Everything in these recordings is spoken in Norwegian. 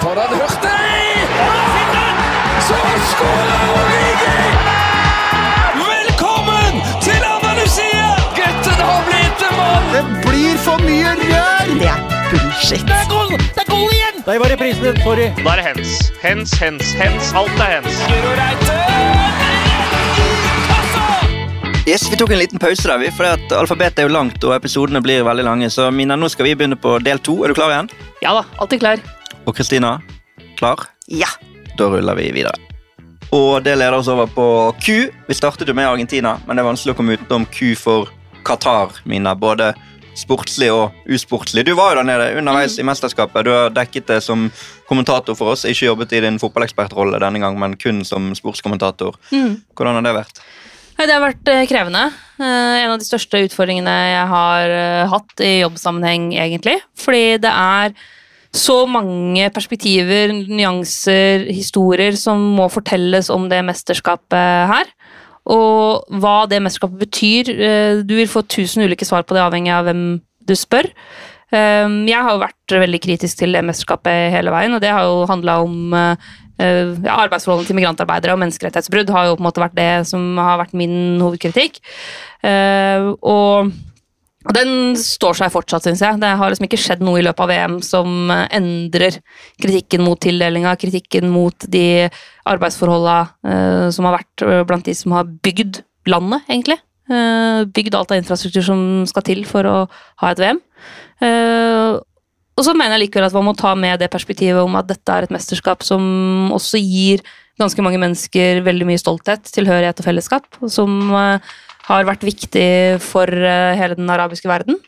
Foran Hurtig! Så skårer Origi! Velkommen til Andalusia! Gutten har blitt en mann! Det blir for mye rør! Det er bullshit. Det er goal! Det er goal igjen! Der var reprisen, sorry. Da er det hens. Hens, hens, hens. Alt er hens. Yes, Vi tok en liten pause der, vi, for alfabetet er jo langt og episodene blir veldig lange. Så Mina, nå skal vi begynne på del to. Er du klar igjen? Ja da, alltid klar. Og Kristina, klar? Ja. Da ruller vi videre. Og det leder oss over på Q. Vi startet jo med Argentina, men det er vanskelig å komme utenom Q for Qatar, Mina. Både sportslig og usportslig. Du var jo der nede underveis i mesterskapet. Du har dekket det som kommentator for oss. Ikke jobbet i din fotballekspertrolle denne gang, men kun som sportskommentator. Hvordan har det vært? Det har vært eh, krevende. Eh, En av de største utfordringene jeg har eh, hatt i jobbsammenheng, egentlig. Fordi det er så mange perspektiver, nyanser, historier som må fortelles om det mesterskapet her. Og hva det mesterskapet betyr. eh, Du vil få tusen ulike svar på det, avhengig av hvem du spør. Eh, Jeg har jo vært veldig kritisk til det mesterskapet hele veien, og det har jo handla om eh, ja, arbeidsforholdene til migrantarbeidere og menneskerettighetsbrudd har jo på en måte vært det som har vært min hovedkritikk. Eh, og og den står seg fortsatt, syns jeg. Det har liksom ikke skjedd noe i løpet av VM som eh, endrer kritikken mot tildelinga, kritikken mot de arbeidsforholda uh, som har vært eh, blant de som har bygd landet, egentlig. Uh, bygd alt av infrastruktur som skal til for å ha et VM. Eh, og så mener jeg likevel at man må ta med det perspektivet om at dette er et mesterskap som også gir ganske mange mennesker veldig mye stolthet, tilhørighet og fellesskap, som eh, har vært viktig for eh, hele den arabiske verden.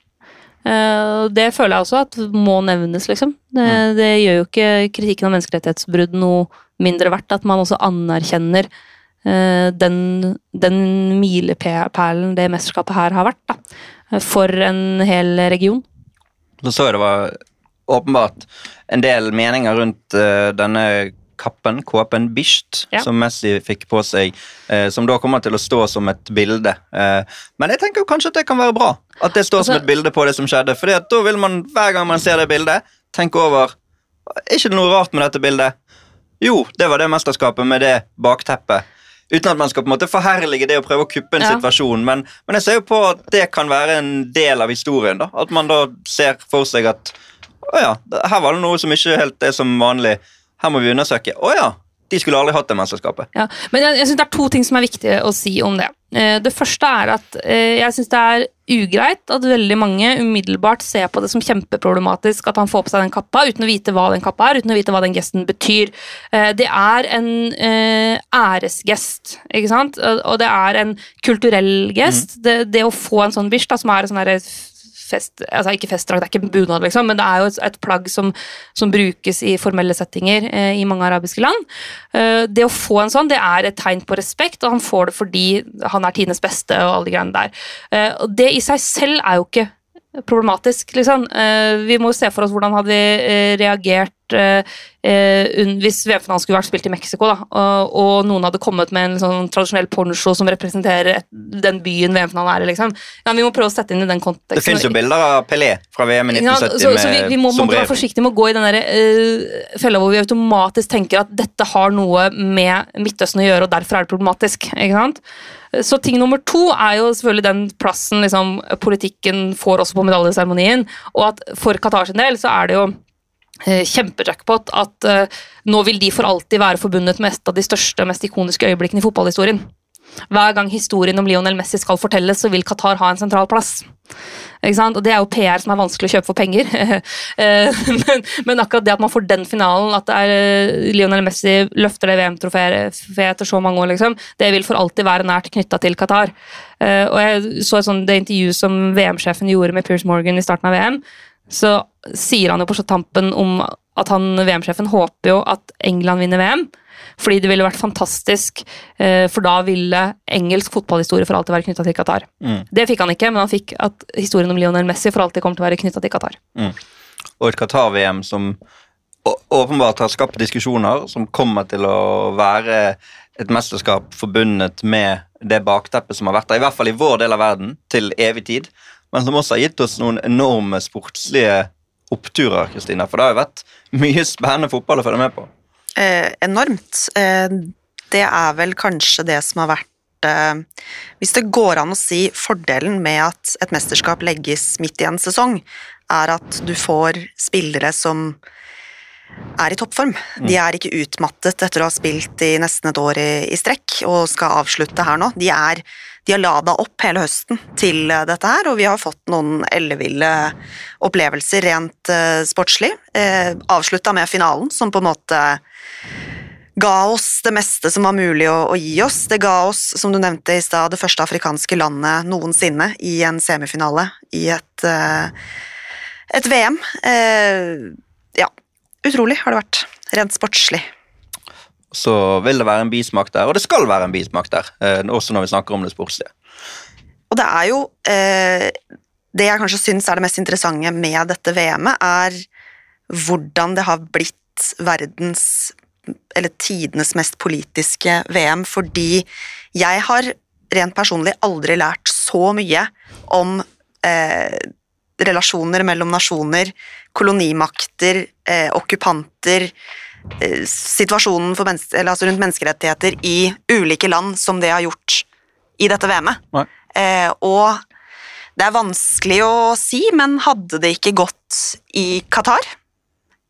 Eh, det føler jeg også at må nevnes, liksom. Det, det gjør jo ikke kritikken av menneskerettighetsbrudd noe mindre verdt, at man også anerkjenner eh, den, den milepælen det mesterskapet her har vært, da. For en hel region. Så så jeg det var åpenbart en del meninger rundt denne kappen, kåpen Bisht, Ja. som Messi fikk på seg, eh, som da kommer til å stå som et bilde. Eh, men jeg tenker kanskje at det kan være bra, at det står som Altså- et bilde på det som skjedde, fordi da vil man hver gang man ser det bildet, tenke over Er ikke det noe rart med dette bildet? Jo, det var det mesterskapet med det bakteppet. Uten at man skal på en måte forherlige det og prøve å kuppe en Ja. situasjon. Men, men jeg ser jo på at det kan være en del av historien. da, At man da ser for seg at å ja, her var det noe som ikke helt er som vanlig. Her må vi undersøke. Å ja, de skulle aldri hatt det mesterskapet. Ja, men jeg, jeg synes det er to ting som er viktige å si om det. Eh, Det første er at eh, jeg syns det er ugreit at veldig mange umiddelbart ser på det som kjempeproblematisk at han får på seg den kappa uten å vite hva den kappa er, uten å vite hva den gesten betyr. Eh, Det er en eh, æresgest, ikke sant? Og det er en kulturell gest. Det, det å få en sånn bish, da, som er en sånn fest, altså ikke festdrakt, det er ikke bunad, liksom, men det er jo et, et plagg som, som brukes i formelle settinger eh, i mange arabiske land. Eh, det å få en sånn, det er et tegn på respekt, og han får det fordi han er tidenes beste og alle de greiene der. Eh, og det i seg selv er jo ikke problematisk, liksom. Eh, vi må se for oss hvordan hadde vi eh, reagert hvis VM-finalen skulle vært spilt i Mexico, da, og, og noen hadde kommet med en sånn tradisjonell poncho som representerer den byen VM-finalen er i, liksom. Ja, vi må prøve å sette inn i den konteksten. Det fins jo bilder av Pelé fra VM i Ja, 1970 så, så vi, vi må, må være forsiktige med å gå i den der, eh, fella hvor vi automatisk tenker at dette har noe med Midtøsten å gjøre, og derfor er det problematisk. ikke sant? Så ting nummer to er jo selvfølgelig den plassen liksom, politikken får også på medaljeseremonien. Og at for Qatar sin del så er det jo eh, kjempejackpot at eh, nå vil de for alltid være forbundet med et av de største og mest ikoniske øyeblikkene i fotballhistorien. Hver gang historien om Lionel Messi skal fortelles, så vil Qatar ha en sentral plass. Ikke sant? Og Det er jo PR som er vanskelig å kjøpe for penger. Eh, men, men akkurat det at man får den finalen, at er eh, Lionel Messi løfter det VM-trofeet etter så mange år, liksom, det vil for alltid være nært knytta til Qatar. Eh, og jeg så et sånt, Det intervjuet som VM-sjefen gjorde med Piers Morgan i starten av VM, så sier han jo på tampen om at han, VM-sjefen håper jo at England vinner VM. Fordi det ville vært fantastisk, eh, for da ville engelsk fotballhistorie for alltid være knytta til Qatar. Mm. Det fikk han ikke, men han fikk at historien om Lionel Messi for alltid kommer til å være knytta til Qatar. og et Qatar-VM som åpenbart har skapt diskusjoner, som kommer til å være et mesterskap forbundet med det bakteppet som har vært der, i hvert fall i vår del av verden, til evig tid, men som også har gitt oss noen enorme sportslige oppturer, Kristina. For det har jo vært mye spennende fotball å følge med på. Eh, enormt. Eh, det er vel kanskje det som har vært eh, Hvis det går an å si fordelen med at et mesterskap legges midt i en sesong, er at du får spillere som er i toppform. De er ikke utmattet etter å ha spilt i nesten et år i, i strekk og skal avslutte her nå. De, er, de har lada opp hele høsten til eh, dette her, og vi har fått noen elleville opplevelser rent uh, sportslig. Eh, avslutta med finalen, som på en måte ga oss det meste som var mulig å, gi oss. Det ga oss, som du nevnte i stad, det første afrikanske landet noensinne i en semifinale i et, et VM. Ja, utrolig har det vært, rent sportslig. Så vil det være en bismak der, og det skal være en bismak der. eh, også når vi snakker om det sportslige. Og det er jo eh, Det jeg kanskje syns er det mest interessante med dette VM-et, er hvordan det har blitt verdens eller tidenes mest politiske VM, fordi jeg har rent personlig aldri lært så mye om eh, relasjoner mellom nasjoner, kolonimakter, eh, okkupanter, situasjonen for menneske, eller altså rundt menneskerettigheter i ulike land som det har gjort i dette VM-et. Eh, og det er vanskelig å si, men hadde det ikke gått i Qatar,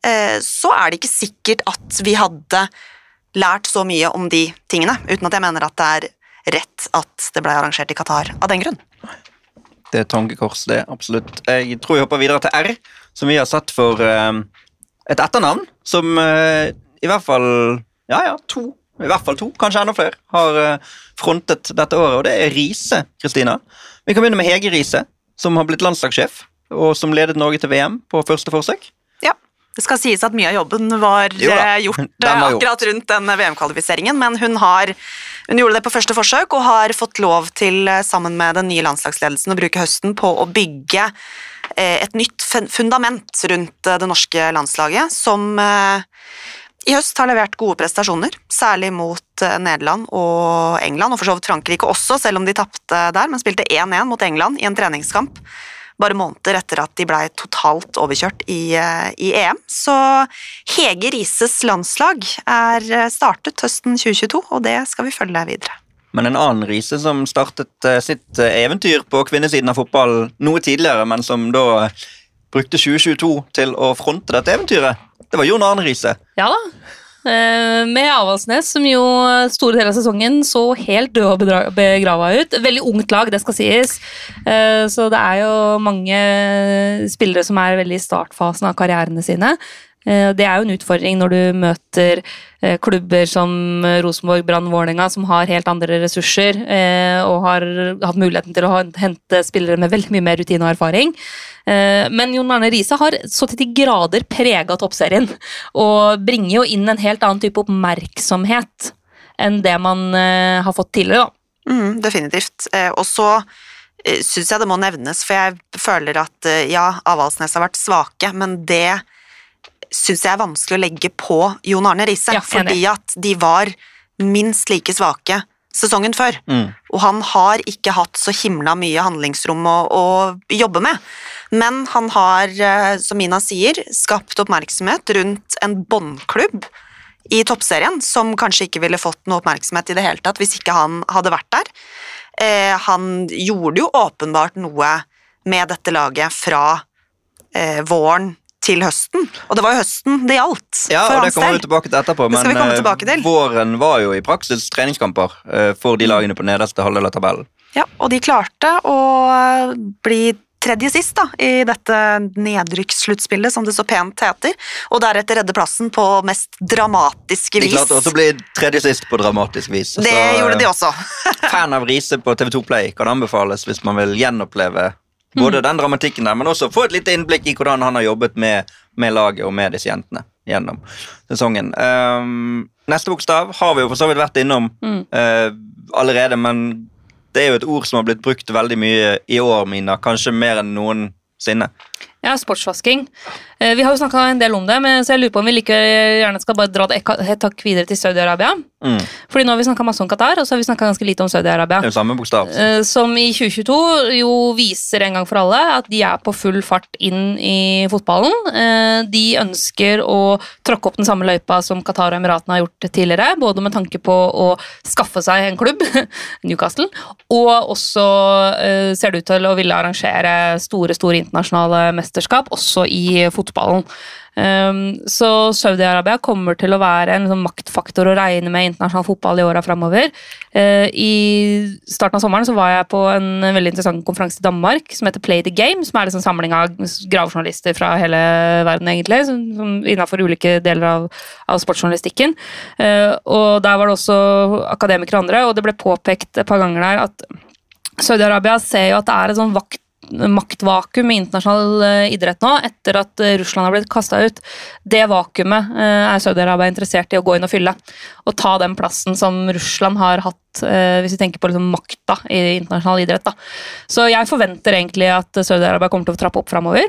eh, så er det ikke sikkert at vi hadde lært så mye om de tingene, uten at jeg mener at det er rett at det ble arrangert i Qatar av den grunn. Det er tankekors, det. Absolutt. Jeg tror vi hopper videre til R, som vi har satt for eh, et etternavn som eh, i hvert fall Ja, ja, to. I hvert fall to, kanskje enda flere, har eh, frontet dette året, og det er Riise, Kristina. Vi kan begynne med Hege Riise, som har blitt landslagssjef, og som ledet Norge til VM på første forsøk. Det skal sies at mye av jobben var Jo eh, gjort eh, var gjort. akkurat rundt den VM-kvalifiseringen, men hun, har, hun gjorde det på første forsøk og har fått lov til, eh, sammen med den nye landslagsledelsen, å bruke høsten på å bygge eh, et nytt fundament rundt eh, det norske landslaget, som eh, i høst har levert gode prestasjoner, særlig mot eh, Nederland og England, og for så vidt Frankrike også, selv om de tapte der, men spilte 1-1 mot England i en treningskamp bare måneder etter at de blei totalt overkjørt i, eh, i EM. Så Hege Rises landslag er eh, startet høsten 2022, og det skal vi følge videre. Men en annen Riise som startet eh, sitt eventyr på kvinnesiden av fotball noe tidligere, men som da brukte 2022 til å fronte dette eventyret, det var Jon Arne Riise. Ja da. Eh, Med Avaldsnes, som jo store deler av sesongen så helt død og begrava ut. Veldig ungt lag, det skal sies. Eh, Så det er jo mange spillere som er veldig i startfasen av karrierene sine. Eh, Det er jo en utfordring når du møter eh, klubber som Rosenborg, Brann, Vålerenga, som har helt andre ressurser eh, og har hatt muligheten til å hente spillere med veldig mye mer rutine og erfaring. Eh, Men Jon Arne Riise har så til de grader prega toppserien, og bringer jo inn en helt annen type oppmerksomhet enn det man eh, har fått tidligere. Mm, definitivt. Eh, Og så eh, syns jeg det må nevnes, for jeg føler at eh, ja, Avaldsnes har vært svake, men det syns jeg er vanskelig å legge på Jon Arne Riise, Ja, fordi at de var minst like svake sesongen før. Mm. Og han har ikke hatt så himla mye handlingsrom å, å jobbe med. Men han har, eh, som Mina sier, skapt oppmerksomhet rundt en båndklubb i toppserien, som kanskje ikke ville fått noe oppmerksomhet i det hele tatt hvis ikke han hadde vært der. Eh, han gjorde jo åpenbart noe med dette laget fra eh, våren til høsten, og det var jo høsten det gjaldt Ja, og det kommer vi tilbake til etterpå, men eh, til. våren var jo i praksis treningskamper eh, for de lagene på nederste halvdel av tabellen. Ja, og de klarte å bli tredje sist da, i dette nedrykkssluttspillet, som det så pent heter, og deretter redde plassen på mest dramatiske De klarte også å bli tredje sist på dramatisk vis. det Så, gjorde de eh, også. Fan av Riise på TV2 Play kan anbefales hvis man vil gjenoppleve Mm. Både den dramatikken der, men også få et lite innblikk i hvordan han har jobbet med, med laget og med disse jentene gjennom sesongen. Um, neste bokstav har vi jo for så vidt vært innom Mm. uh, allerede, men det er jo et ord som har blitt brukt veldig mye i år, Mina. Kanskje mer enn noensinne. Ja, sportsvasking. Eh, Vi har jo snakka en del om det, men så jeg lurer på om vi like gjerne skal bare dra det et hakk videre til Saudi-Arabia. Mm. Fordi nå har vi snakka masse om Qatar, og så har vi snakka ganske lite om Saudi-Arabia. Samme bokstav. Eh, Som i 2022 jo viser en gang for alle at de er på full fart inn i fotballen. Eh, De ønsker å tråkke opp den samme løypa som Qatar og Emiratene har gjort tidligere. Både med tanke på å skaffe seg en klubb, Newcastle, og også ser det ut til å ville arrangere store store internasjonale mesterskap, også i fotballen. Um, så Saudi-Arabia kommer til å være en sånn maktfaktor å regne med i internasjonal fotball i åra framover. Uh, I starten av sommeren så var jeg på en veldig interessant konferanse i Danmark som heter Play the Game, som er en sånn samling av gravejournalister fra hele verden, egentlig, innenfor ulike deler av, av sportsjournalistikken. Uh, og der var det også akademikere og andre, og det ble påpekt et par ganger der at Saudi-Arabia ser jo at det er et sånn vakt maktvakuum i internasjonal eh, idrett nå, etter at eh, Russland har blitt kasta ut. Det vakuumet eh, er Saudi-Arabia interessert i å gå inn og fylle. Og ta den plassen som Russland har hatt, hvis vi tenker på liksom makta i internasjonal idrett. Da. Så jeg forventer egentlig at Saudi-Arabia kommer til å trappe opp framover.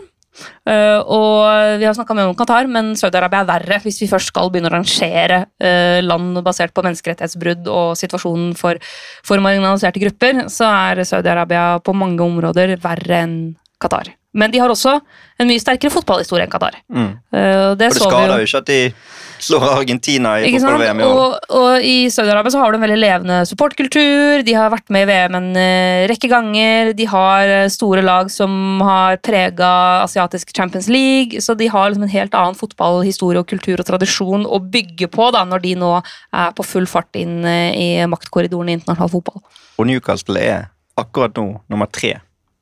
Eh, og vi har snakka mye om Qatar, men Saudi-Arabia er verre hvis vi først skal begynne å rangere uh, land basert på menneskerettighetsbrudd og situasjonen for, for marginaliserte grupper, så er Saudi-Arabia på mange områder verre enn Qatar. Men de har også en mye sterkere fotballhistorie enn Qatar. Mm. Eh, det For det skader jo ikke at de slår Argentina i fotball-VM i år. Og, og i Saudi-Arabia så har du en veldig levende supportkultur. De har vært med i VM en eh, rekke ganger. De har eh, store lag som har prega asiatisk Champions League. Så de har liksom en helt annen fotballhistorie og kultur og tradisjon å bygge på da, når de nå er på full fart inn i maktkorridoren i internasjonal fotball. Og Newcastle er akkurat nå nummer tre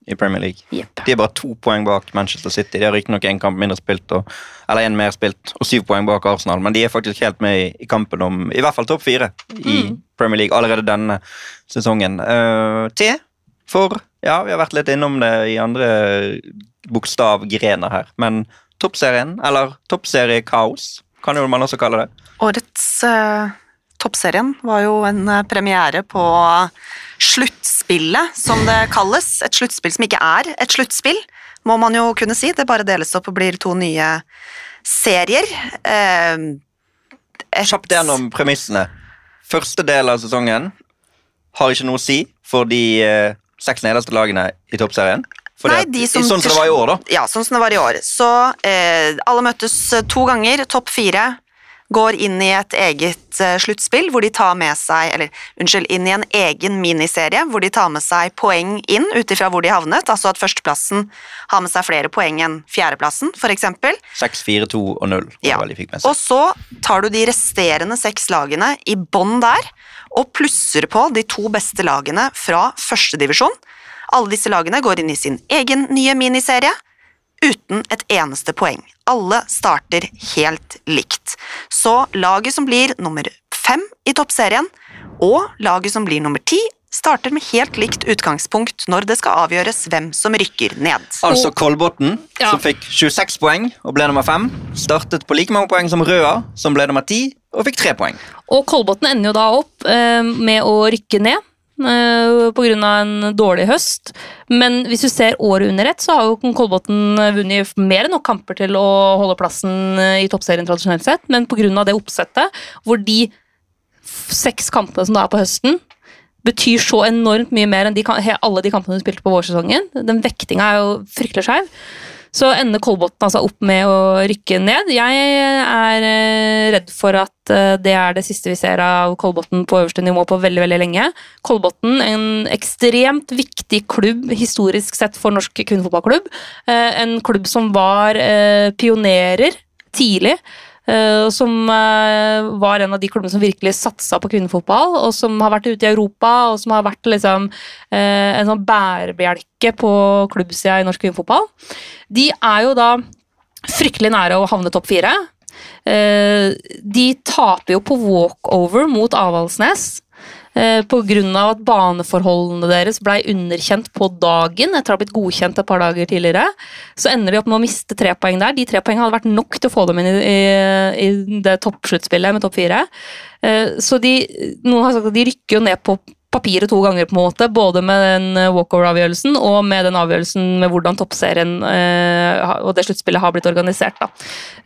i Premier League. Yep. De er bare to poeng bak Manchester City. De har riktignok én kamp mindre spilt, og, eller én mer spilt, og syv poeng bak Arsenal, men de er faktisk helt med i, i kampen om i hvert fall topp fire i Premier League allerede denne sesongen. Uh, T for Ja, vi har vært litt innom det i andre bokstavgrener her, men toppserien, eller toppseriekaos, kan jo man også kalle det. Årets eh, toppserien var jo en eh, premiere på sluttspillet, som det kalles. Et sluttspill som ikke er et sluttspill, må man jo kunne si. Det bare deles opp og blir to nye serier. Eh, Kjapt gjennom premissene. Første del av sesongen har ikke noe å si for de eh, seks nederste lagene i toppserien. Nei, de som- sånn som det var i år, da. Ja, sånn som det var i år. Så eh, alle møttes eh, to ganger, topp fire går inn i et eget eh, sluttspill hvor de tar med seg, eller unnskyld, inn i en egen miniserie hvor de tar med seg poeng inn ut ifra hvor de havnet, altså at førsteplassen har med seg flere poeng enn fjerdeplassen, eksempel. 6, 4, 2 og 0. Ja. Og så tar du de resterende seks lagene i bånn der, og plusser på de to beste lagene fra førstedivisjon. Alle disse lagene går inn i sin egen nye miniserie, uten et eneste poeng. Alle starter helt likt. Så laget som blir nummer fem i toppserien, og laget som blir nummer ti, starter med helt likt utgangspunkt når det skal avgjøres hvem som rykker ned. Altså Kolbotn, Ja. som fikk 26 poeng og ble nummer 5, startet på like mange poeng som Røa, som ble nummer 10 og fikk 3 poeng. Og Kolbotn ender jo da opp eh, med å rykke ned. Eh, av en dårlig høst. Men hvis du ser året under ett, så har jo Kolbotn vunnet mer enn nok kamper til å holde plassen eh, i toppserien tradisjonelt sett. Men av det oppsettet, hvor de seks kampene som da er på høsten, betyr så enormt mye mer enn de, alle de kampene du spilte på vårsesongen. Den vektinga er jo fryktelig skeiv. Så ender Kolbotn altså opp med å rykke ned. Jeg er eh, redd for at eh, det er det siste vi ser av Kolbotn på øverste nivå på veldig veldig lenge. Kolbotn, en ekstremt viktig klubb historisk sett for norsk kvinnefotballklubb. Eh, En klubb som var eh, pionerer tidlig. Eh, som eh, var en av de klubbene som virkelig satsa på kvinnefotball, og som har vært ute i Europa, og som har vært liksom, eh, en sånn bærebjelke på klubbsida i norsk kvinnefotball. De er jo da fryktelig nære å havne topp fire. De taper jo på walkover mot Avaldsnes. Eh, av at baneforholdene deres blei underkjent på dagen etter å ha blitt godkjent et par dager tidligere. Så ender de opp med å miste tre poeng der. De tre poengene hadde vært nok til å få dem inn i, i, i det toppsluttspillet med topp fire. Eh, Så de, noen har sagt at de rykker jo ned på papiret to ganger, på en måte, både med den eh, walkover-avgjørelsen og med den avgjørelsen med hvordan toppserien eh, og det sluttspillet har blitt organisert. Da.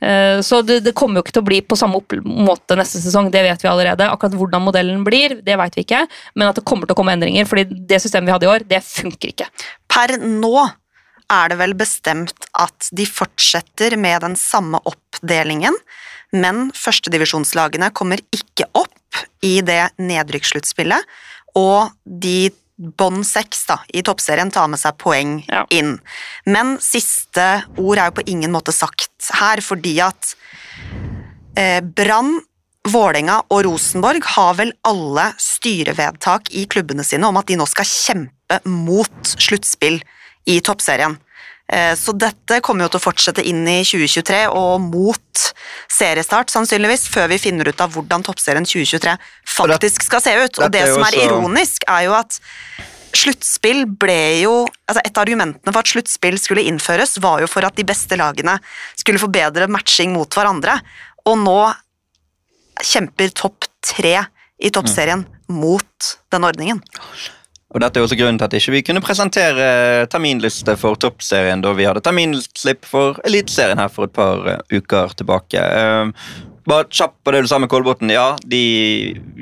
Eh, så det, det, kommer jo ikke til å bli på samme måte neste sesong, det vet vi allerede. Akkurat hvordan modellen blir, det vet vi ikke, men at det kommer til å komme endringer, fordi det systemet vi hadde i år, det funker ikke. Per nå er det vel bestemt at de fortsetter med den samme oppdelingen, men førstedivisjonslagene kommer ikke opp i det nedrykkssluttspillet og de bånd seks i toppserien tar med seg poeng ja. inn. Men siste ord er jo på ingen måte sagt her, fordi at eh, Brann, Vålerenga og Rosenborg har vel alle styrevedtak i klubbene sine om at de nå skal kjempe mot sluttspill i toppserien. Eh, så dette kommer jo til å fortsette inn i 2023 og mot seriestart, sannsynligvis, før vi finner ut av hvordan toppserien 2023 faktisk skal se ut. Og det som er ironisk, er jo at sluttspill ble jo altså Et av argumentene for at sluttspill skulle innføres, var jo for at de beste lagene skulle få bedre matching mot hverandre. Og nå kjemper topp tre i toppserien mm. mot den ordningen. Og Dette er også grunnen til at ikke vi kunne presentere terminliste for toppserien da vi hadde terminslipp for Eliteserien her for et par uh, uker tilbake. Uh, bare kjapp på det du sa med Kolbotn. Ja, de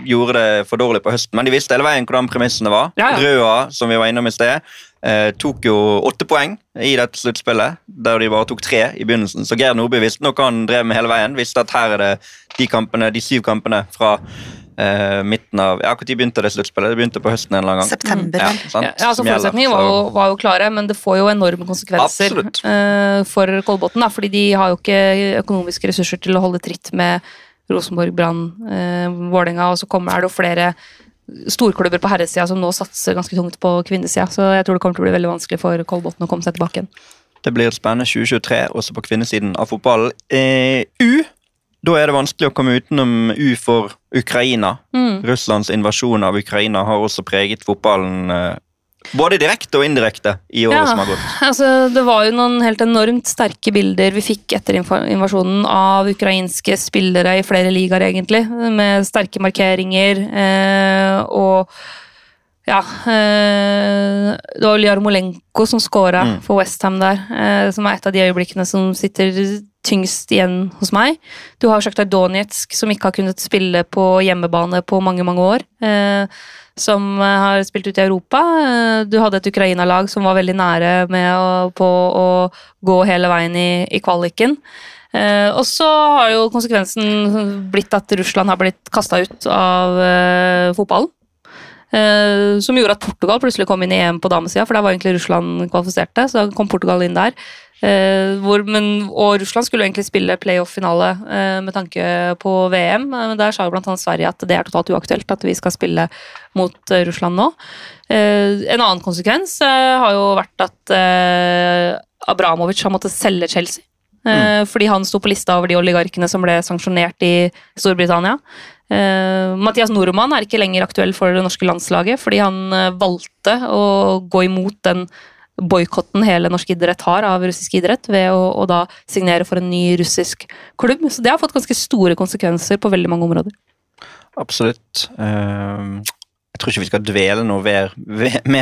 gjorde det for dårlig på høsten, men de visste hele veien hvordan premissene var. Ja, ja. Røa, som vi var innom i sted, uh, tok jo åtte poeng i dette sluttspillet, der de bare tok tre i begynnelsen. Så Geir Nordby visste noe han drev med hele veien. Visste at her er det de kampene, de syv kampene fra eh, midten av Ja, Når begynte det sluttspillet? Det begynte på høsten en eller annen gang. September. Ja, sant? ja, altså Forutsetningene var, jo, var jo klare, men det får jo enorme konsekvenser eh, for Kolbotn. Fordi de har jo ikke økonomiske ressurser til å holde tritt med Rosenborg, Brann, eh, Vålerenga, og så kommer er det jo flere storklubber på herresida som nå satser ganske tungt på kvinnesida. Så jeg tror det kommer til å bli veldig vanskelig for Kolbotn å komme seg tilbake igjen. Det blir spennende 2023 også på kvinnesiden av fotballen. Eh, U da er det vanskelig å komme utenom U for Ukraina. Mm. Russlands invasjon av Ukraina har også preget fotballen eh, både direkte og indirekte i året ja, som har gått. Altså, det var jo noen helt enormt sterke bilder vi fikk etter invasjonen av ukrainske spillere i flere ligaer, egentlig. Med sterke markeringer eh, og ja eh, Det var Jarmolenko som scora mm. for Westham der, eh, som er et av de øyeblikkene som sitter tyngst igjen hos meg. Du har Sjaktar Donetsk, som ikke har kunnet spille på hjemmebane på mange mange år. Eh, som har spilt ut i Europa. Eh, du hadde et Ukraina-lag som var veldig nære med å, på å gå hele veien i, i kvaliken. Eh, og så har jo konsekvensen blitt at Russland har blitt kasta ut av eh, fotballen. Eh, som gjorde at Portugal plutselig kom inn i EM på damesida, for der var egentlig Russland kvalifiserte. Så da kom Portugal inn der. Uh, hvor, men, og Russland skulle egentlig spille playoff-finale uh, med tanke på VM. Men der sa jo bl.a. Sverige at det er totalt uaktuelt at vi skal spille mot Russland nå. en annen konsekvens har jo vært at Abramovic har måttet selge Chelsea. Mm. Fordi han sto på lista over de oligarkene som ble sanksjonert i Storbritannia. Mathias Nordmann er ikke lenger aktuell for det norske landslaget fordi han valgte å gå imot den boikotten hele norsk idrett har av russisk idrett, ved å, å, da signere for en ny russisk klubb. Så det har fått ganske store konsekvenser på veldig mange områder. Absolutt. Ehm, jeg tror ikke vi skal dvele noe mer,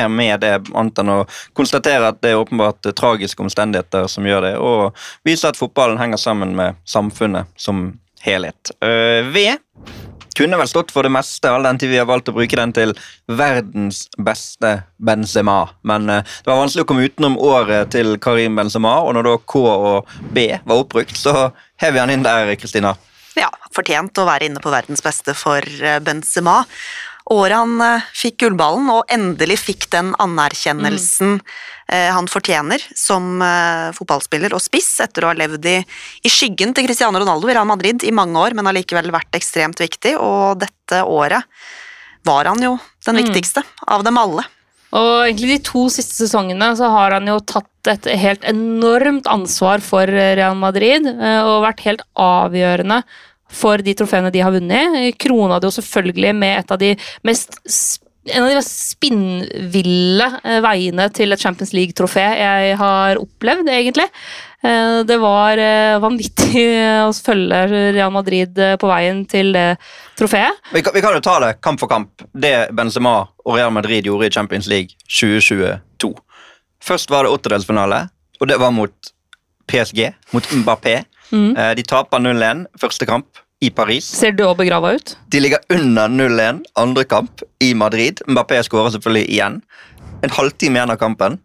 med det, annet enn å konstatere at det er åpenbart tragiske omstendigheter som gjør det, og vise at fotballen henger sammen med samfunnet som helhet. Ved kunne vel stått for det meste, all den tid vi har valgt å bruke den til verdens beste Benzema. Men uh, det var vanskelig å komme utenom året til Karim Benzema, og når da K og B var oppbrukt, så hev vi han inn der, Kristina. Ja, fortjent å være inne på verdens beste for eh, Benzema året han eh, fikk gullballen, og endelig fikk den anerkjennelsen mm. han fortjener som eh, fotballspiller og spiss, etter å ha levd i, i, skyggen til Cristiano Ronaldo i Real Madrid i mange år, men allikevel vært ekstremt viktig, og dette året var han jo den mm. viktigste av dem alle. Og egentlig de to siste sesongene så har han jo tatt et helt enormt ansvar for Real Madrid og vært helt avgjørende for de trofeene de har vunnet. Krona det jo selvfølgelig med et av de mest en av de mest spinnville eh, veiene til et Champions League-trofé jeg har opplevd, egentlig. Eh, Det var eh, vanvittig å følge Real Madrid på veien til det trofeet. Vi kan, vi kan jo ta det kamp for kamp. Det Benzema og Real Madrid gjorde i Champions League 2022. Først var det åttedelsfinale, og det var mot PSG, mot Mbappé. Mm. Eh, De taper 0-1 første kamp i Paris. Ser du òg begrava ut. De ligger under 0-1 andre kamp i Madrid. Mbappé skårer selvfølgelig igjen. En halvtime igjen av kampen,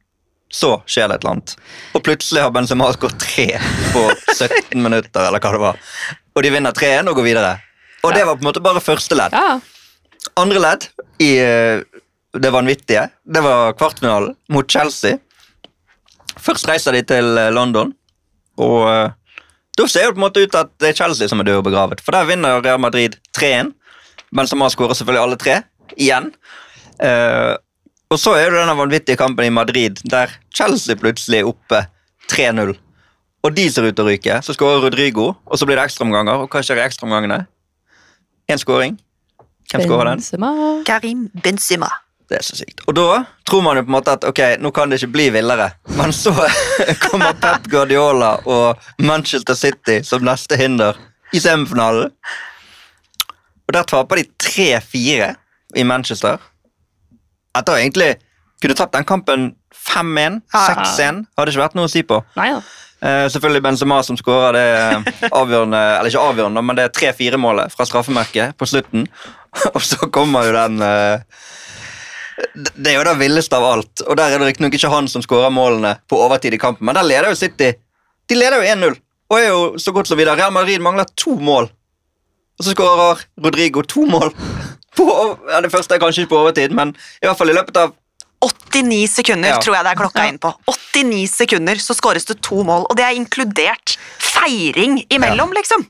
så skjer det et eller annet. Og plutselig har Benzema skåret tre på 17 minutter, eller hva det var. Og de vinner 3-1 og går videre. Og det var på en måte bare første ledd. Ja, Andre ledd i eh, det vanvittige, det var kvartfinalen mot Chelsea. Først reiser de til eh, London, og da ser det på en måte ut at det er Chelsea som er død og begravet. For der vinner Real Madrid 3-1. Benzema skårer selvfølgelig alle tre, igjen. Uh, og så er det denne vanvittige kampen i Madrid, der Chelsea plutselig er oppe 3-0. Og de ser ut til å ryke. Så skårer Rodrigo, og så blir det ekstraomganger. Og hva skjer i ekstraomgangene? Én skåring. Hvem skårer den? Benzema. Karim Benzema. Det er så sykt. Og da tror man jo på en måte at ok, nå kan det ikke bli villere. Men så kommer Pep Guardiola og Manchester City som neste hinder i semifinalen. Og der taper de 3-4 i Manchester. Etter å egentlig kunne tapt den kampen 5-1, 6-1. Hadde ikke vært noe å si på. Nei ja. Uh, selvfølgelig Benzema som skårer det avgjørende, eller ikke avgjørende, men det er 3-4-målet fra straffemerket på slutten. Og så kommer jo den eh, det- er jo det villeste av alt. Og der er det riktignok ikke han som skårer målene på overtid i kampen, men der leder jo City. De leder jo 1-0 og er jo så godt som videre. Real Madrid mangler to mål. Og så skårer Rodrigo to mål. På, ja, det første er kanskje ikke på overtid, men i hvert fall i løpet av 89 sekunder Ja. tror jeg det er klokka inn på. 89 sekunder så skåres det to mål, og det er inkludert feiring imellom, liksom.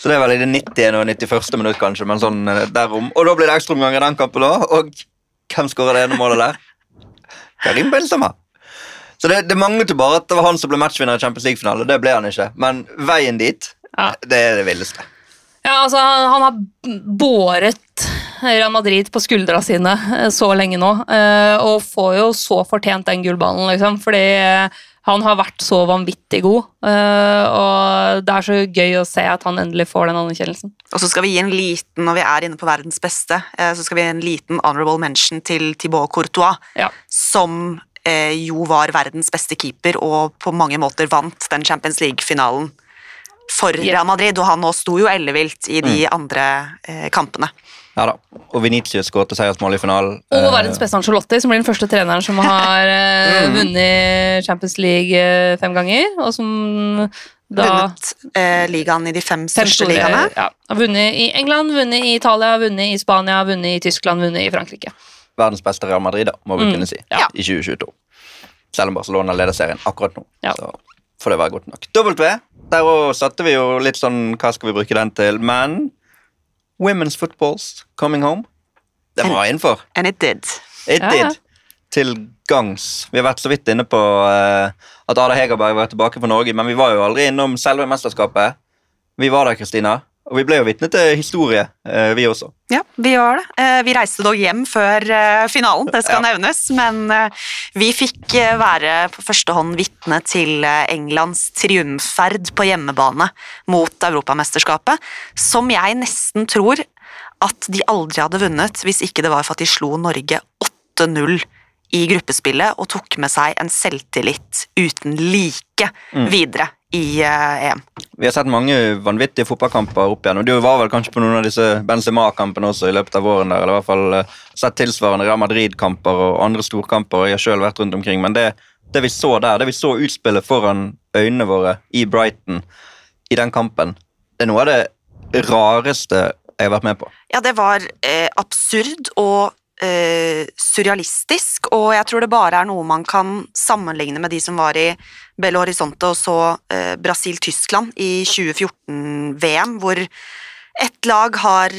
Så det er vel i det 90. og 91. minutt, kanskje. men sånn eh, derom. Og da blir det ekstraomganger i den kampen òg. Og hvem skårer det ene målet der? Karim Benzema. Så det, det manglet jo bare at det var han som ble matchvinner i Champions League-finale. Det ble han ikke. Men veien dit, Ja. det er det villeste. Ja, altså, han har båret Real Madrid på skuldra sine eh, så lenge nå, eh, og får jo så fortjent den gullballen, liksom, fordi han har vært så vanvittig god, eh, og det er så gøy å se at han endelig får den anerkjennelsen. Og så skal vi gi en liten, når vi er inne på verdens beste, eh, så skal vi gi en liten honorable mention til Thibaut Courtois, Ja. som eh, jo var verdens beste keeper og på mange måter vant den Champions League-finalen for Real Madrid, og han nå sto jo ellevilt i de andre eh, kampene. Ja da. Og Venitius skåret seiersmål i finalen. Og Eh, verdens beste Ancelotti, som blir den første treneren som har mm. vunnet Champions League eh, fem ganger, og som da Vunnet eh, ligaen i de fem Fem største store- ligaene. Ja, har vunnet i England, vunnet i Italia, vunnet i Spania, vunnet i Tyskland, vunnet i Frankrike. verdens beste Real Madrid, da, må vi Mm, kunne si, ja. i 2022. Selv om Barcelona leder serien akkurat nå. Ja. Så får det være godt nok. W, der òg satte vi jo litt sånn Hva skal vi bruke den til? Men Women's Footballs Coming Home. Det var innenfor. And it did. It Ja, ja. did. Til gangs. Vi har vært så vidt inne på uh, at Ada Hegerberg var tilbake for Norge, men vi var jo aldri innom selve mesterskapet. Vi var der, Kristina, og vi ble jo vitne til historie, eh, vi også. Ja, vi gjør det. Eh, Vi reiste dog hjem før eh, finalen, det skal Ja. nevnes, men vi fikk være på første hånd vitne til Englands triumfferd på hjemmebane mot Europamesterskapet, som jeg nesten tror at de aldri hadde vunnet hvis ikke det var for at de slo Norge 8-0 i gruppespillet og tok med seg en selvtillit uten like videre i uh, EM. Vi har sett mange vanvittige fotballkamper opp igjen, og du var vel kanskje på noen av disse Benzema-kampene også i løpet av våren der, eller i hvert fall uh, sett tilsvarende Real Madrid-kamper og andre storkamper, og jeg har selv vært rundt omkring, men det, det vi så der, det vi så utspillet foran øynene våre i Brighton i den kampen, det er noe av det rareste jeg har vært med på. Ja, det var eh, absurd og eh, surrealistisk, og jeg tror det bare er noe man kan sammenligne med de som var i Belo Horizonte og så eh, Brasil-Tyskland i 2014-VM, hvor ett lag har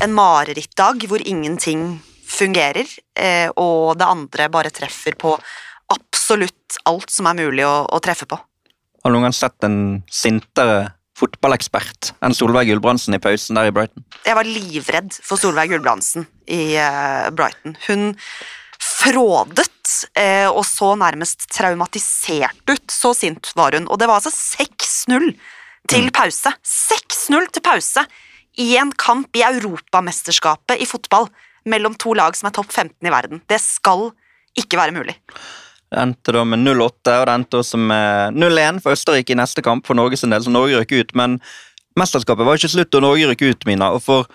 en marerittdag hvor ingenting fungerer, eh, og det andre bare treffer på absolutt alt som er mulig å, å treffe på. Har du noen gang sett en sintere fotballekspert enn Solveig Gulbrandsen i pausen der i Brighton. Jeg var livredd for Solveig Gulbrandsen i eh, Brighton. Hun frådet eh, og så nærmest traumatisert ut. Så sint var hun. Og det var altså 6-0 til pause. 6-0 til pause i en kamp i Europamesterskapet i fotball mellom to lag som er topp 15 i verden. Det skal ikke være mulig. Endte da med 0-8, og det endte også med 0-1 for Østerrike i neste kamp for Norges del, så Norge røk ut. Men mesterskapet var ikke slutt, og Norge røk ut, Mina. Og for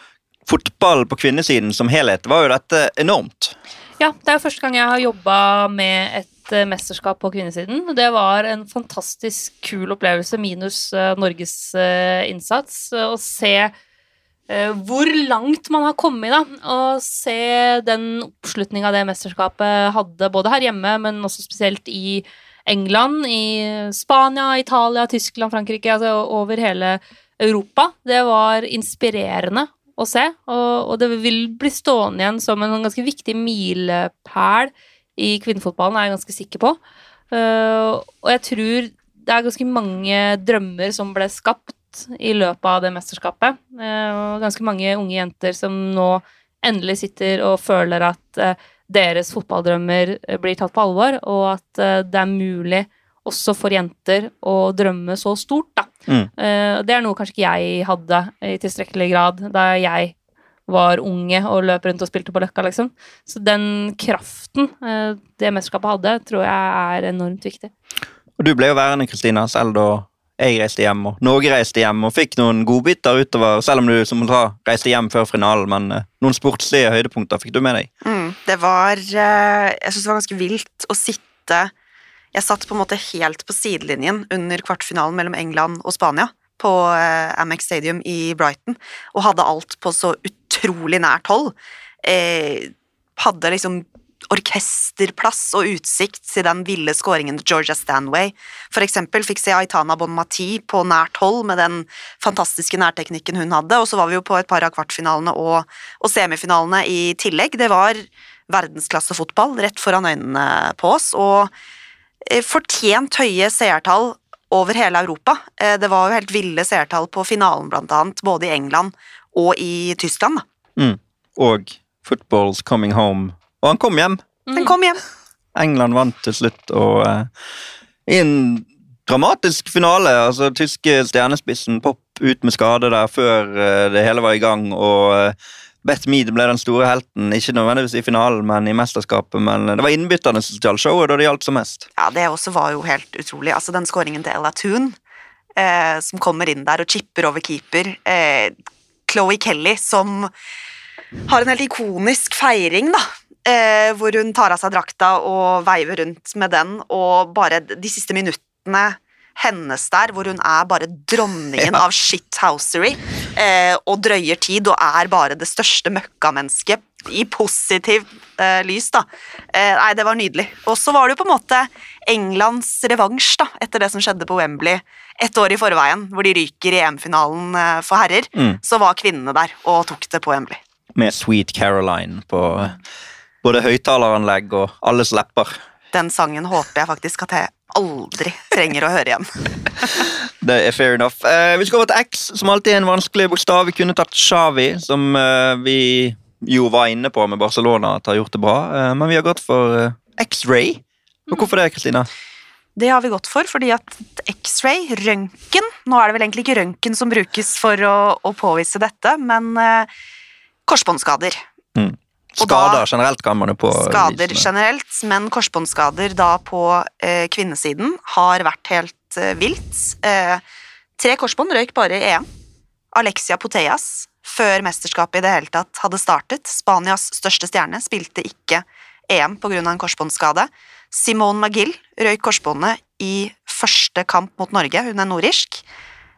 fotball på kvinnesiden som helhet var jo dette enormt. Ja, det er jo første gang jeg har jobba med et eh, mesterskap på kvinnesiden. Det var en fantastisk kul opplevelse, minus eh, Norges eh, innsats. Å se hvor langt man har kommet, da. Og se den oppslutninga det mesterskapet hadde, både her hjemme, men også spesielt i England, i Spania, Italia, Tyskland, Frankrike, altså over hele Europa. Det var inspirerende å se, og, og det vil bli stående igjen som en ganske viktig milepæl i kvinnefotballen, er jeg ganske sikker på. Eh, og jeg tror det er ganske mange drømmer som ble skapt i løpet av det mesterskapet. Eh, og ganske mange unge jenter som nå endelig sitter og føler at eh, deres fotballdrømmer eh, blir tatt på alvor, og at det er mulig også for jenter å drømme så stort, da. Mm. Det er noe kanskje ikke jeg hadde i tilstrekkelig grad da jeg var unge og løp rundt og spilte på Løkka, liksom. Så den kraften det mesterskapet hadde, tror jeg er enormt viktig. Og du ble jo værende, Kristina, selv da jeg reiste hjem, og Norge reiste hjem, og fikk noen godbiter utover, selv om du som sa, reiste hjem før finalen, men eh, noen sportslige høydepunkter fikk du med deg. Mm, det var eh, Jeg syns det var ganske vilt å sitte Jeg satt på en måte helt på sidelinjen under kvartfinalen mellom England og Spania på eh, Amex Stadium i Brighton, og hadde alt på så utrolig nært hold. Eh, hadde liksom orkesterplass og utsikt til den ville skåringen til Georgia Stanway. For eksempel fikk se Aitana Bonmati på nært hold med den fantastiske nærteknikken hun hadde, og så var vi jo på et par av kvartfinalene og, og semifinalene i tillegg. Det var verdensklassefotball rett foran øynene på oss, og eh, fortjent høye seertall over hele Europa. Eh, Det var jo helt ville seertall på finalen, blant annet, både i England og i Tyskland. Mm. Og football's coming home. Og han kom hjem. Den kom hjem. England vant til slutt, og uh, i en dramatisk finale. altså Tyske stjernespissen Pop ut med skade der før uh, det hele var i gang, og uh, Beth Mead ble den store helten, ikke nødvendigvis i finalen, men i mesterskapet. Men det var innbytterne som stjal showet da det gjaldt som mest. Ja, det også var jo helt utrolig. Altså, den skåringen til Ella Toon, eh, som kommer inn der og chipper over keeper. Eh, Chloé Kelly, som har en helt ikonisk feiring, da. Eh, hvor hun tar av seg drakta og veiver rundt med den, og bare de siste minuttene hennes der, hvor hun er bare dronningen Ja. av shithousery, eh, og drøyer tid, og er bare det største møkkamennesket i positiv eh, lys, da. Eh, nei, det var nydelig. Og så var det jo på en måte Englands revansj, da, etter det som skjedde på Wembley ett år i forveien, hvor de ryker i EM-finalen eh, for herrer. Mm. Så var kvinnene der og tok det på Wembley. Med Sweet Caroline på både høyttaleranlegg og alles lepper. Den sangen håper jeg faktisk at jeg aldri trenger å høre igjen. Det er fair enough. Eh, vi skal over til X, som alltid er en vanskelig bokstav. Vi kunne tatt Xavi, som eh, vi jo var inne på med Barcelona at har gjort det bra. Eh, men vi har gått for eh, X-ray. Og hvorfor det, Kristina? Det har vi gått for, fordi at X-ray, røntgen Nå er det vel egentlig ikke røntgen som brukes for å, å påvise dette, men eh, korsbåndskader. Og da- Skader generelt kan man jo på Skader visene. generelt, men korsbåndskader da på eh, kvinnesiden har vært helt eh, vilt. Eh, tre korsbånd røyk bare i EM. Alexia Poteas, før mesterskapet i det hele tatt hadde startet. Spanias største stjerne spilte ikke EM pga. en korsbåndskade. Simone Magill røyk korsbåndet i første kamp mot Norge, hun er nordirsk.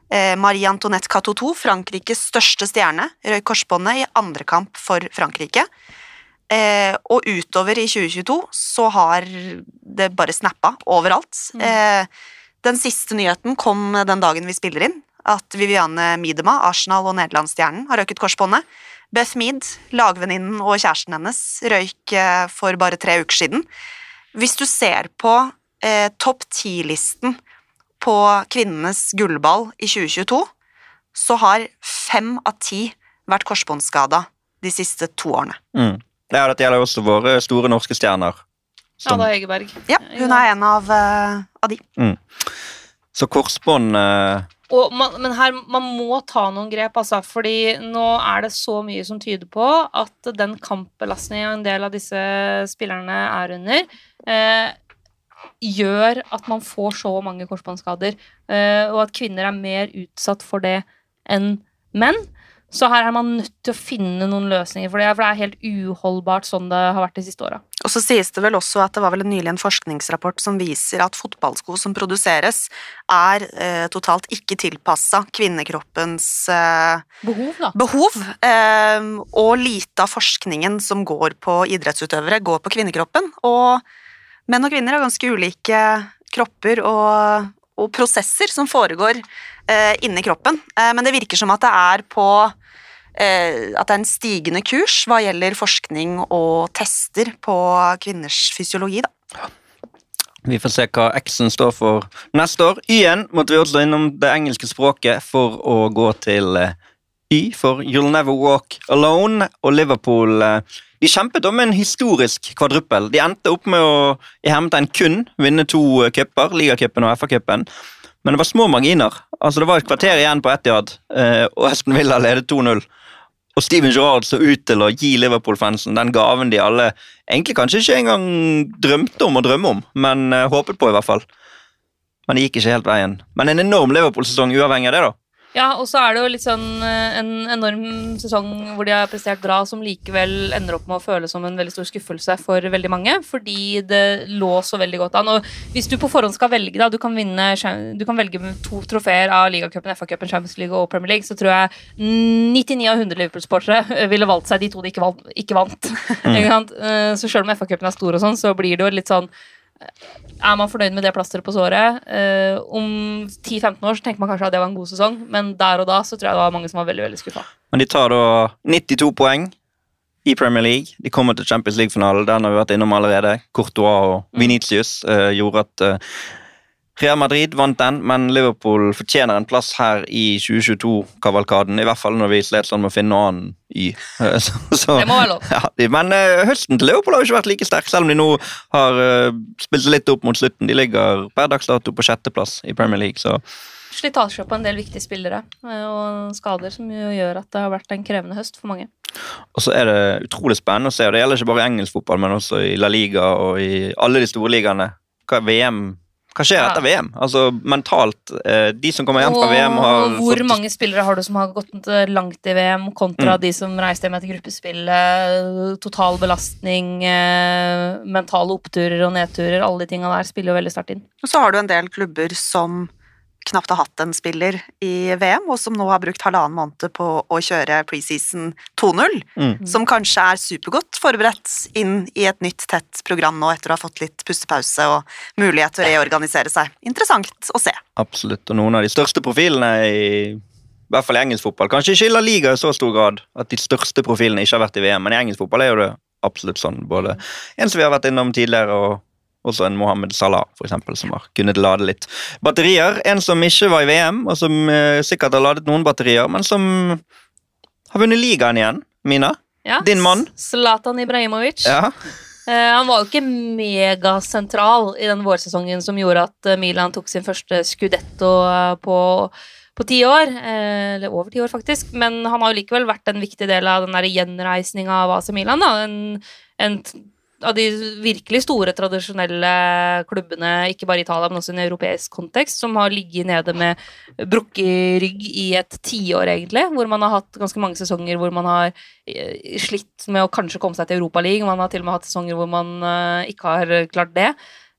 Eh, Marie Antoinette Catoto, Frankrikes største stjerne, røyk korsbåndet i andre kamp for Frankrike. Eh, og utover i 2022 så har det bare snappa overalt. Eh, den siste nyheten kom den dagen vi spiller inn, at Viviane Miedema, Arsenal og Nederlandsstjernen, har røyket korsbåndet. Beth Mead, lagvenninnen og kjæresten hennes, røyk eh, for bare tre uker siden. Hvis du ser på eh, topp ti-listen på kvinnenes gullball i 2022, så har fem av ti vært korsbåndskada de siste to årene. Mm. Ja, dette gjelder også våre store norske stjerner. Som, Ada Egeberg. Ja, hun er en av, uh, av de. så korsbånd uh... Og man, men her, man må ta noen grep, altså, fordi nå er det så mye som tyder på at den kampbelastningen en del av disse spillerne er under, uh, gjør at man får så mange korsbåndskader, eh, og at kvinner er mer utsatt for det enn menn. Så her er man nødt til å finne noen løsninger for det, for det er helt uholdbart sånn det har vært de siste åra. Og så sies det vel også at det var vel nylig en forskningsrapport som viser at fotballsko som produseres, er eh, totalt ikke tilpassa kvinnekroppens eh, Behov, behov. Eh, og lite av forskningen som går på idrettsutøvere, går på kvinnekroppen. Og menn og kvinner har ganske ulike kropper og, og prosesser som foregår eh, inni kroppen. Eh, men det virker som at det er på eh, at det er en stigende kurs hva gjelder forskning og tester på kvinners fysiologi. Da. Vi får se hva X-en står for neste år. Y-en måtte vi også innom det engelske språket for å gå til eh, Y for You'll Never Walk Alone. Og Liverpool eh, de kjempet om en historisk kvadruppel. De endte opp med å i hermetegn kun vinne to eh, cuper, ligacupen og FA-cupen. Men det var små marginer. Altså Det var et kvarter igjen på Etiad, eh, og Aston Villa ledet 2-0. Og Steven Gerrard så ut til å gi Liverpool-fansen den gaven de alle egentlig kanskje ikke engang drømte om å drømme om, men eh, håpet på, i hvert fall. Men det gikk ikke helt veien. Men en enorm Liverpool-sesong uavhengig av det, da. Ja, og så er det jo litt sånn eh, en enorm sesong hvor de har prestert bra, som likevel ender opp med å føles som en veldig stor skuffelse for veldig mange, fordi det lå så veldig godt an. Og hvis du på forhånd skal velge, da, du kan, vinne, du kan velge to trofeer av ligacupen, FA-cupen, Champions League og Premier League, så tror jeg 99 av 100 Liverpool-sportere ville valgt seg de to de ikke vant. Ikke vant. Mm. Eh, så selv om FA-cupen er stor og sånn, så blir det jo litt sånn er man fornøyd med det plasteret på såret? Eh, om 10-15 år så tenker man kanskje at det var en god sesong, men der og da så tror jeg det var mange som var veldig veldig skuffa. Men de tar da 92 poeng i Premier League. De kommer til Champions League-finalen. Den har vi vært innom allerede. Courtois og Venitius eh, gjorde at eh, Real Madrid vant den, men Liverpool fortjener en plass her i 2022-kavalkaden. I hvert fall når vi slet sånn med å finne noe annen. Eh, Så, Det må være lov. ja, men eh, høsten til Liverpool har jo ikke vært like sterk, selv om de nå har eh, spilt litt opp mot slutten. De ligger per dags dato på sjetteplass i Premier League, så Slitasje på en del viktige spillere eh, og skader som jo gjør at det har vært en krevende høst for mange. Og så er det utrolig spennende å se, og det gjelder ikke bare i engelsk fotball, men også i La Liga og i alle de store ligaene. Hva, er VM, hva skjer Ja. etter VM? Altså mentalt. Eh, de som kommer hjem fra VM, har Og hvor fått mange spillere har du som har gått eh, langt i VM, kontra Mm. de som reiste hjem etter gruppespillet? Total belastning, eh, mentale oppturer og nedturer, alle de tinga der spiller jo veldig sterkt inn. Og så har du en del klubber som knapt har hatt en spiller i VM, og som nå har brukt halvannen måned på å kjøre preseason 2-0, Mm. som kanskje er supergodt forberedt inn i et nytt, tett program nå etter å ha fått litt pustepause og mulighet til å reorganisere seg. Interessant å se. Absolutt. Og noen av de største profilene i i hvert fall i engelsk fotball. Kanskje La Liga i så stor grad at de største profilene ikke har vært i VM, men i engelsk fotball er jo det absolutt sånn. Både en som vi har vært innom tidligere, og også en Mohammed Salah, for eksempel, som har kunnet lade litt batterier. En som ikke var i VM, og som eh, sikkert har ladet noen batterier, men som har vunnet ligaen igjen. Mina? Ja, Din mann? Zlatan Ibrahimovic. Ja. Eh, han var jo ikke megasentral i den vårsesongen som gjorde at eh, Milan tok sin første skudetto eh, på, på ti år. Eller over ti år, faktisk. Men han har jo likevel vært en viktig del av den gjenreisninga av AC Milan. Da. En, en av de virkelig store, tradisjonelle klubbene, ikke bare i Italia, men også i en europeisk kontekst, som har ligget nede med brukket rygg i et tiår, egentlig. Hvor man har hatt ganske mange sesonger hvor man har eh, slitt med å kanskje komme seg til Europaligaen. Man har til og med hatt sesonger hvor man eh, ikke har klart det.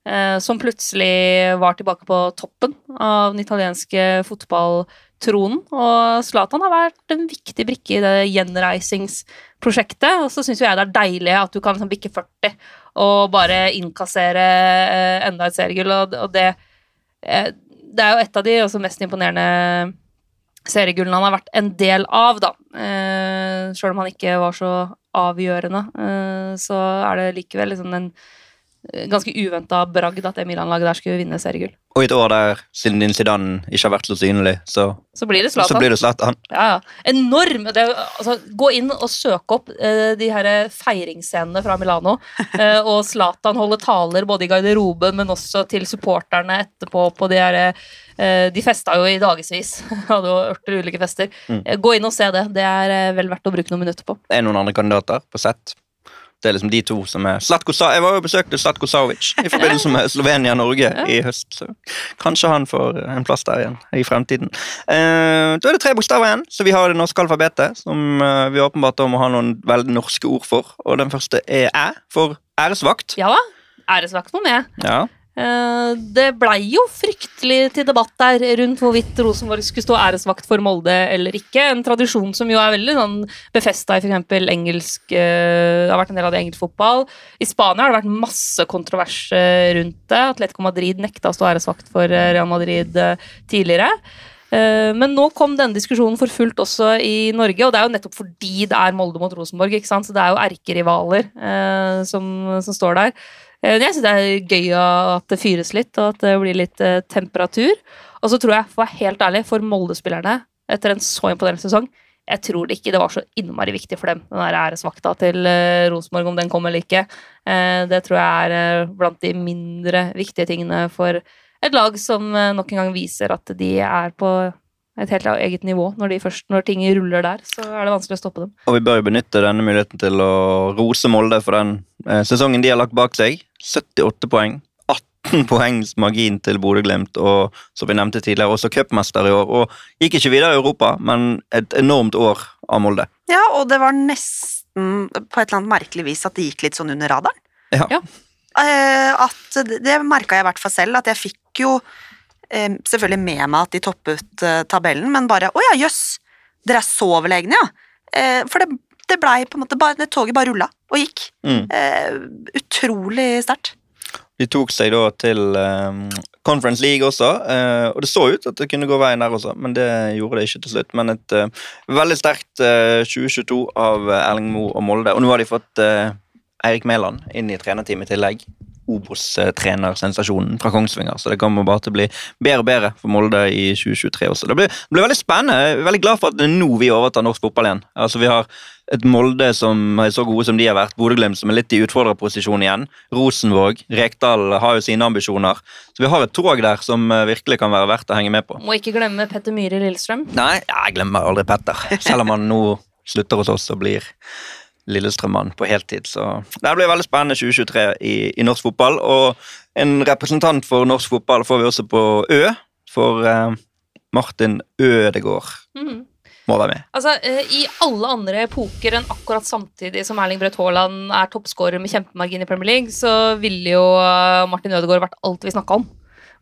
Eh, som plutselig var tilbake på toppen av den italienske fotballtronen. Og Zlatan har vært en viktig brikke i det gjenreisingsprosjektet. Og så syns jeg det er deilig at du kan liksom bikke 40 og bare innkassere eh, enda et seriegull. Og, det, eh, det er jo et av de mest imponerende seriegullene han har vært en del av, da. Sjøl om han ikke var så avgjørende, så er det likevel liksom en ganske uventa bragd at det Milan-laget der skulle vinne seriegull. Og i et år der Zinedine Zidane ikke har vært så synlig, så, Så blir det så Zlatan. Ja, ja. Enorm! Det, altså, gå inn og søk opp eh, de her feiringsscenene fra Milano. Eh, og Zlatan holder taler både i garderoben, men også til supporterne etterpå. på De her, eh, de festa jo i dagevis. Hadde jo ørter ulike fester. Mm. Eh, gå inn og se det. Det er eh, vel verdt å bruke noen minutter på. Er Det noen andre kandidater på sett. Det er liksom de to som er Slatko Sa Jeg var jo besøkte Slatko Savic i forbindelse med Slovenia-Norge i høst. Så kanskje han får en plass der igjen i fremtiden. Eh, da er det tre bokstaver igjen, så vi har det norske alfabetet, som eh, vi åpenbart må ha noen veldig norske ord for. Og den første er æ, for æresvakt. Ja. Æresvakt må med. Ja. Eh, Det blei jo fryktelig til debatt der rundt hvorvidt Rosenborg skulle stå æresvakt for Molde eller ikke. En tradisjon som jo er veldig sånn befesta i f.eks. engelsk Det har vært en del av det engelsk fotball. I Spania har det vært masse kontrovers eh, rundt det. Atletico Madrid nekta å stå æresvakt for eh, Real Madrid eh, tidligere. Eh, Men nå kom denne diskusjonen for fullt også i Norge, og det er jo nettopp fordi det er Molde mot Rosenborg. ikke sant? Så det er jo erkerivaler eh, som, som står der. Eh, Jeg syns det er gøy at det fyres litt, og at det blir litt temperatur. Og så tror jeg, for å være helt ærlig, for Molde-spillerne, etter en så imponerende sesong, jeg tror det ikke det var så innmari viktig for dem, den der æresvakta til Rosenborg, om den kom eller ikke. Det tror jeg er blant de mindre viktige tingene for et lag som eh, nok en gang viser at de er på et helt eget nivå. Når, de først, når ting ruller der, så er det vanskelig å stoppe dem. Og vi bør jo benytte denne muligheten til å rose Molde for den eh, sesongen de har lagt bak seg. 78 poeng. 18 poengs margin til Bodø-Glimt, og som vi nevnte tidligere, også cupmester i år. Og gikk ikke videre i Europa, men et enormt år av Molde. Ja, og det var nesten på et eller annet merkelig vis at det gikk litt sånn under radaren. Ja. Ja. Eh, at det, det merka jeg i hvert fall selv, at jeg fikk jo eh, selvfølgelig med meg at de toppet eh, tabellen, men bare å ja, jøss, dere er så overlegne, ja. Eh, for det, det blei på en måte bare, det Toget bare rulla og gikk. Mm. Eh, utrolig sterkt. De tok seg da til eh, Conference League også, eh, og det så ut at det kunne gå veien der også, men det gjorde det ikke til slutt. Men et veldig sterkt eh, 2022 av Erling Moe og Molde. Og nå har de fått Eirik Mæland inn i trenerteamet i tillegg. Obos-trenersensasjonen fra Kongsvinger, så det kommer bare til å bli bedre og bedre for Molde i 2023 også. Det blir, det blir veldig spennende. Jeg er veldig glad for at det er nå vi overtar norsk fotball igjen. Altså Vi har et Molde som er så gode som de har vært, Bodø-Glimt som er litt i utfordrerposisjon igjen, Rosenvåg, Rekdal har jo sine ambisjoner. Så vi har et tog der som eh, virkelig kan være verdt å henge med på. Må ikke glemme Petter Myhre Lillestrøm. Nei, jeg glemmer aldri Petter, selv om han nå slutter hos oss og blir Lillestrøm-mann på heltid. Så det blir veldig spennende 2023 i, i norsk fotball. Og en representant for norsk fotball får vi også på Ø, for eh, Martin Ødegaard. Mm. må være med. Altså, eh, I alle andre epoker enn akkurat samtidig som Erling Braut Haaland er toppskårer med kjempemargin i Premier League, så ville jo eh, Martin Ødegaard vært alt vi snakka om.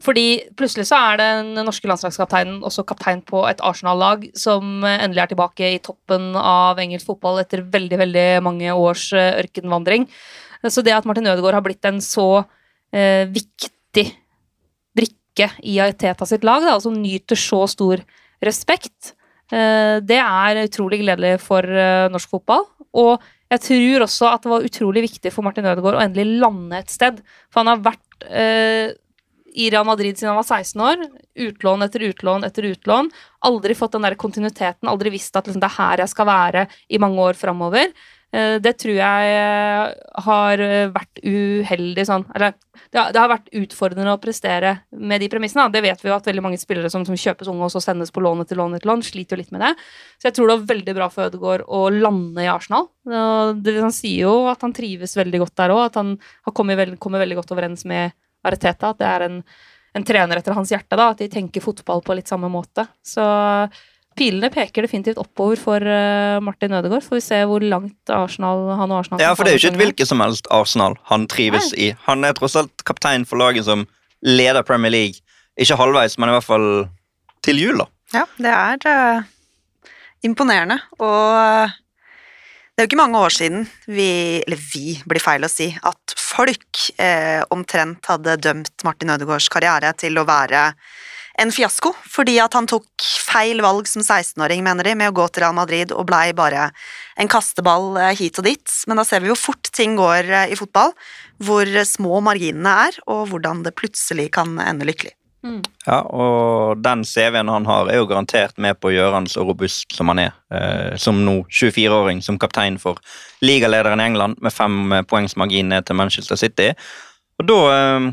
Fordi plutselig så er den norske landslagskapteinen også kaptein på et Arsenal-lag som endelig er tilbake i toppen av engelsk fotball etter veldig veldig mange års eh, ørkenvandring. Så det at Martin Ødegaard har blitt en så eh, viktig brikke i Teta sitt lag, da, og som nyter så stor respekt, eh, det er utrolig gledelig for eh, norsk fotball. Og jeg tror også at det var utrolig viktig for Martin Ødegaard å endelig lande et sted. For han har vært eh, i Real Madrid siden han var 16 år. Utlån etter utlån etter utlån. Aldri fått den der kontinuiteten, aldri visst at liksom, det er her jeg skal være i mange år framover. Eh, Det tror jeg eh, har eh, vært uheldig sånn Eller det har, vært utfordrende å prestere med de premissene. Det vet vi jo at veldig mange spillere som, som kjøpes unge og så sendes på lån etter lån etter lån, sliter jo litt med det. Så jeg tror det var veldig bra for Ødegaard å lande i Arsenal. Det, han sier jo at han trives veldig godt der òg, at han har kommet, veld, veldig godt overens med Areteta. At det er en, en trener etter hans hjerte, da, at de tenker fotball på litt samme måte. Så pilene peker definitivt oppover for eh, Martin Ødegaard. Får vi se hvor langt Arsenal, han og Arsenal Ja, for det er jo ikke et hvilket som helst Arsenal han trives i. Han er tross alt kaptein for laget som leder Premier League. Ikke halvveis, men i hvert fall til jul, da. Ja, det er uh, imponerende. Og eh, det er jo ikke mange år siden vi, eller vi blir feil å si, at folk eh, omtrent hadde dømt Martin Ødegaards karriere til å være en fiasko, fordi at han tok feil valg som 16-åring, mener de, med å gå til Real Madrid og blei bare en kasteball eh, hit og dit. Men da ser vi jo fort ting går eh, i fotball, hvor små marginene er, og hvordan det plutselig kan ende lykkelig. Ja, og den CV-en han har, er jo garantert med på å gjøre han så robust som han er. Eh, som nå 24-åring, som kaptein for ligalederen i England, med fem eh, poengs margin ned til Manchester City. Og da eh,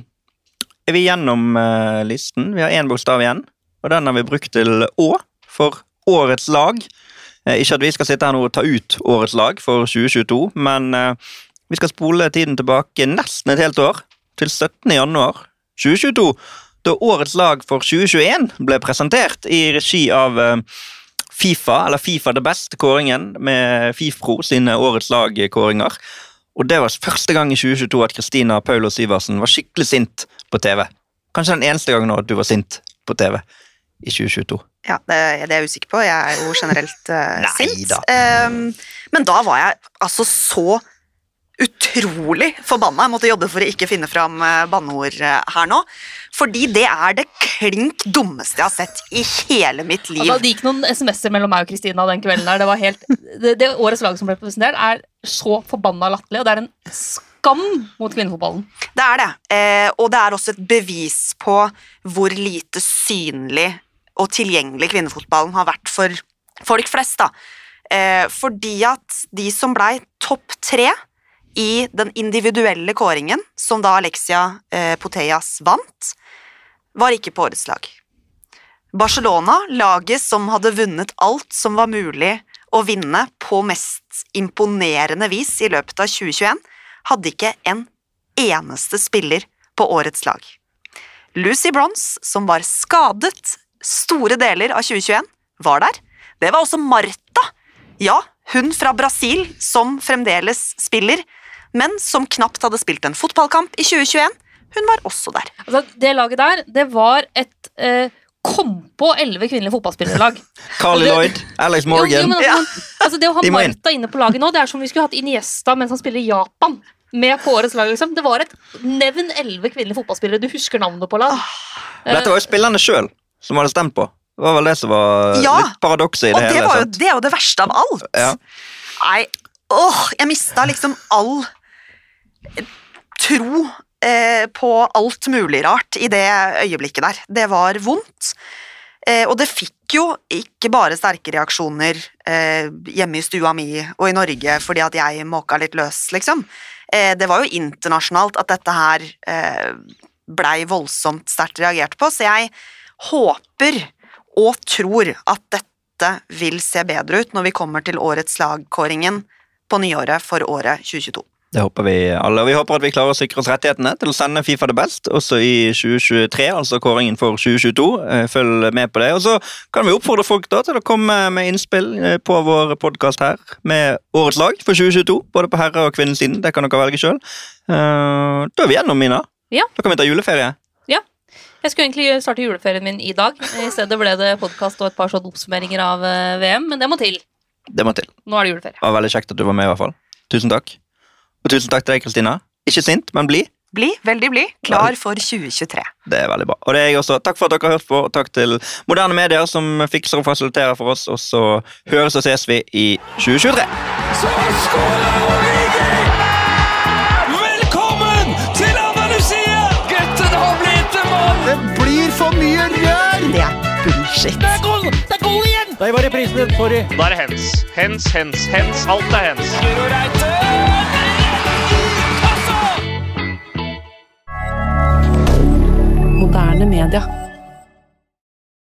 er vi gjennom eh, listen. Vi har én bokstav igjen, og den har vi brukt til Å for årets lag. Eh, ikke at vi skal sitte her nå og ta ut årets lag for 2022, men eh, vi skal spole tiden tilbake nesten et helt år, til 17. januar 2022 da årets lag for 2021 ble presentert i regi av eh, Fifa, eller Fifa det beste kåringen, med Fifro sine årets lag-kåringer. Og det var første gang i 2022 at Kristina Paulo Sivertsen var skikkelig sint på TV. Kanskje den eneste gangen nå at du var sint på TV i 2022. Ja, det, det er jeg usikker på. Jeg er jo generelt uh, sint. Ehm, men da var jeg altså så utrolig forbanna. Jeg måtte jobbe for å ikke finne fram eh, banneord eh, her nå. Fordi det er det klink dummeste jeg har sett i hele mitt liv. Altså, det gikk noen SMS-er mellom meg og Kristina den kvelden. der. Det var helt, det, det årets lag som ble presentert, er så forbanna latterlig, og det er en skam mot kvinnefotballen. Det er det. Eh, og det er også et bevis på hvor lite synlig og tilgjengelig kvinnefotballen har vært for folk flest. da. Eh, fordi at de som blei topp tre i den individuelle kåringen, som da Alexia eh, Poteas vant, var ikke på årets lag. Barcelona, laget som hadde vunnet alt som var mulig å vinne på mest imponerende vis i løpet av 2021, hadde ikke en eneste spiller på årets lag. Lucy Bronze, som var skadet store deler av 2021, var der. Det var også Marta. Ja, hun fra Brasil, som fremdeles spiller, men som knapt hadde spilt en fotballkamp i 2021. Hun var også der. Altså, det laget der, det var et eh, kom på elleve kvinnelige fotballspillerlag. Carly Lloyd, Alex Jo, jo, Morgan men altså, altså, det å ha. Marta inne på laget nå, det er som om vi skulle hatt Iniesta mens han spiller i Japan. Med på årets lag, liksom. Det var et Nevn elleve kvinnelige fotballspillere du husker navnet på lag. Dette var jo spillerne sjøl som hadde stemt på. Det var vel det som var Ja, litt paradokset i det Og det, hele. var jo, det er jo det verste av alt. Ja. Nei, åh, jeg mista liksom all tro eh, på alt mulig rart i det øyeblikket der. Det var vondt. Eh, og det fikk jo ikke bare sterke reaksjoner eh, hjemme i stua mi og i Norge fordi at jeg måka litt løs, liksom. Det var jo internasjonalt at dette her blei voldsomt sterkt reagert på, så jeg håper og tror at dette vil se bedre ut når vi kommer til årets lagkåringen på nyåret for året 2022. Det håper vi alle. Og vi håper at vi klarer å sikre oss rettighetene til å sende Fifa det best også i 2023, altså kåringen for 2022. Eh, Følg med på det. Og så kan vi oppfordre folk da til å komme med innspill eh, på vår podkast her med årets lag for 2022. Både på herre- og kvinnesiden. Det kan dere velge sjøl. Da er vi gjennom, Mina. Ja. Da kan vi ta juleferie. Ja. Jeg skulle egentlig starte juleferien min i dag. I stedet ble det podkast og et par sånne oppsummeringer av eh, VM, men det må til. Det må til. Nå er det juleferie. Det var veldig kjekt at du var med, i hvert fall. Tusen takk. Og tusen takk til deg, Kristina. Ikke sint, men blid. Bli veldig blid, klar for 2023. Det er veldig bra. Og det er jeg også. Takk for at dere har hørt på, og takk til moderne medier som fikser og fasiliterer for oss. Og så høres og ses vi i 2023. Så skårer Velkommen til Andalusia! Gutten har blitt en mann! Det blir for mye rør! Det er bullshit. Det er goal! Det er goal igjen! Da er det hens. Hens, hens, hens. Alt er hens. Guro Reite! Moderne media.